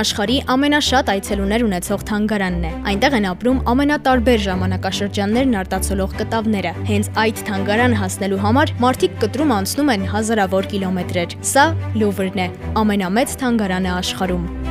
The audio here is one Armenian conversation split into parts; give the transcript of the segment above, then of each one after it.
աշխարհի ամենաշատ այցելուներ ունեցող թանգարանն է։ Այնտեղ են ապրում ամենատարբեր ժամանակաշրջաններն արտացոլող կտավները։ Հենց այդ թանգարան հասնելու համար մարդիկ կտրում անցնում են հազարավոր կիլոմետրեր։ Սա Լուվրն է, ամենամեծ թանգարանը աշխարհում։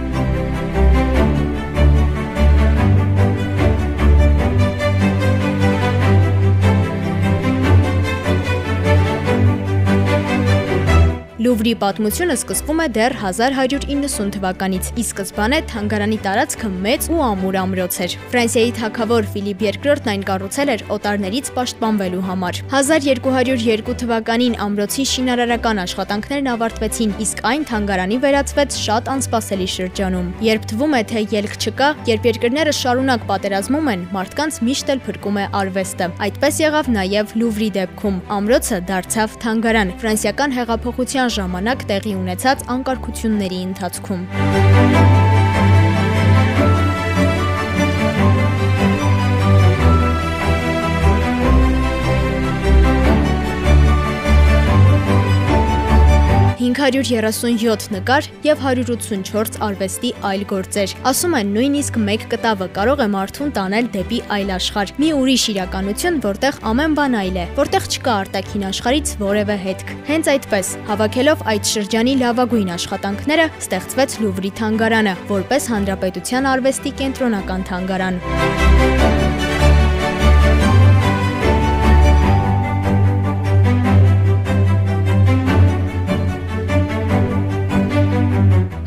Լուվրի պատմությունը սկսվում է դեռ 1190 թվականից։ Ի սկզբանե թանգարանի տարածքը մեծ ու ամուր ամրոց էր։ Ֆրանսիայի թագավոր Ֆիլիպ II-ն այն կառուցել էր օտարներից պաշտպանվելու համար։ 1202 թվականին ամրոցի շինարարական աշխատանքներն ավարտվեցին, իսկ այն թանգարանի վերածվեց շատ անսպասելի շրջանում։ Երբ թվում է, թե ելք չկա, երբ երկրները շարունակ պատերազմում են, մարդկանց միշտ էլ փրկում է արվեստը։ Այդպես եղավ նաև Լուվրի դեպքում։ Ամրոցը դարձավ թանգարան։ Ֆրանսիական հեղափոխության ժամանակ տեղի ունեցած անկարգությունների ընթացքում։ «537 նկար եւ 184 արվեստի այլ գործեր։ Ասում են նույնիսկ մեկ կտավը կարող է մարդուն տանել դեպի այլ աշխարհ։ Մի ուրիշ իրականություն, որտեղ ամեն բան այլ է, որտեղ չկա արտաքին աշխարից որևէ հետք։ Հենց այդպես, հավաքելով այդ շրջանի լավագույն աշխատանքները, ստեղծվեց Լուվրի թանգարանը, որպես հանրապետության արվեստի կենտրոնական թանգարան։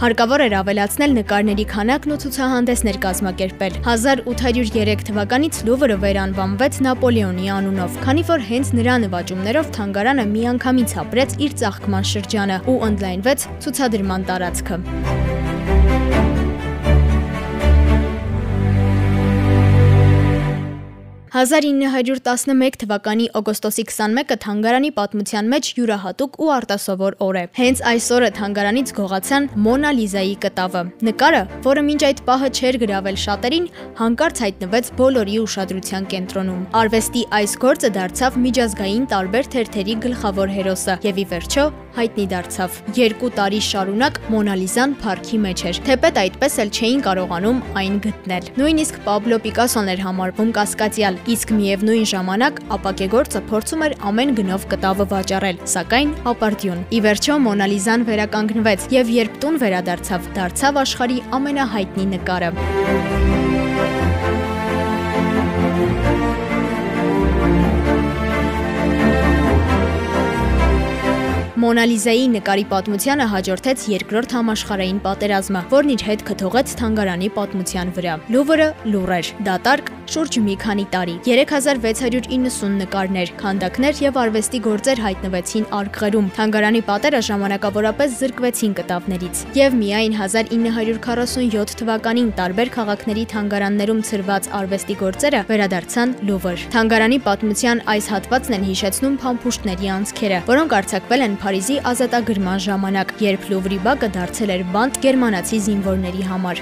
Հարկավոր էր ավելացնել նկարների քանակն ու ցուցահանդեսներ կազմակերպել։ 1803 թվականից Լուվրը վերանվանվեց Նապոլեոնի անունով, քանի որ հենց նրա նվաճումներով թանգարանը միանգամից ապրեց իր ծաղկման շրջանը ու ընդլայնվեց ցուցադրման տարածքը։ 1911 թվականի օգոստոսի 21-ը թանգարանի պատմության մեջ յուրահատուկ ու արտասովոր օր է։ Հենց այս օրը թանգարանից գողացան Մոնա Լիզայի կտավը։ Նկարը, որը մինչ այդ պահը չէր գրավել շատերին, հանկարծ հայտնվեց բոլորի ուշադրության կենտրոնում։ Արվեստի այս գործը դարձավ միջազգային տարբեր թերթերի գլխավոր հերոսը եւ ի վերջո հայտնի դարձավ։ 2 տարի շարունակ Մոնալիզան парքի մեջ էր, թեպետ այդպես էլ չէին կարողանում այն գտնել։ Նույնիսկ Պաբլո Պիկասոն էր համարվում կասկածյալ, իսկ միևնույն ժամանակ ապակեգործը փորձում էր ամեն գնով կտավը վաճառել, սակայն ապարդյուն։ Ի վերջո Մոնալիզան վերականգնվեց եւ երբ տուն վերադարձավ, դարձավ աշխարի ամենահայտնի նկարը։ Thank you Մոնալիզայի նկարի պատմությանը հաջորդեց երկրորդ համաշխարհային պատերազմը, որն իր հետ կթողեց թանգարանի պատմության վրա։ Լուվրը լուր էր, դատարկ շուրջ մի քանի տարի։ 3690 նկարներ, քանդակներ եւ արվեստի գործեր հայտնվեցին արգղերում։ Թանգարանի պատերը ժամանակավորապես զրկվեցին կտավներից եւ միայն 1947 թվականին տարբեր քաղաքների թանգարաններում ցրված արվեստի գործերը վերադարձան Լուվր։ Թանգարանի պատմության այս հատվածն են հիշեցնում փամփուշտների անցքերը, որոնք արձակվել են Փարիզի ազատագրման ժամանակ, երբ Լուվրի բակը դարձել էր բանտ գերմանացի զինվորների համար։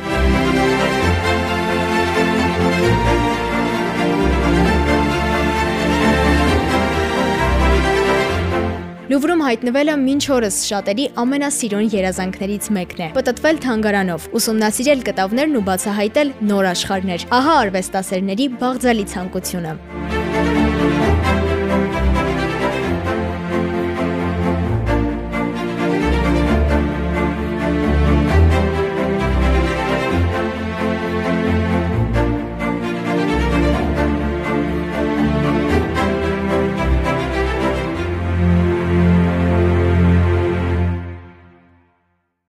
Լուվրում հայտնվելը մինչ օրս շատերի ամենասիրուն երազանքներից մեկն է։ Պտտվել թանգարանով, ուսումնասիրել կտավներն ու բացահայտել նոր աշխարհներ։ Ահա արվեստասերների բաղձալի ցանկությունը։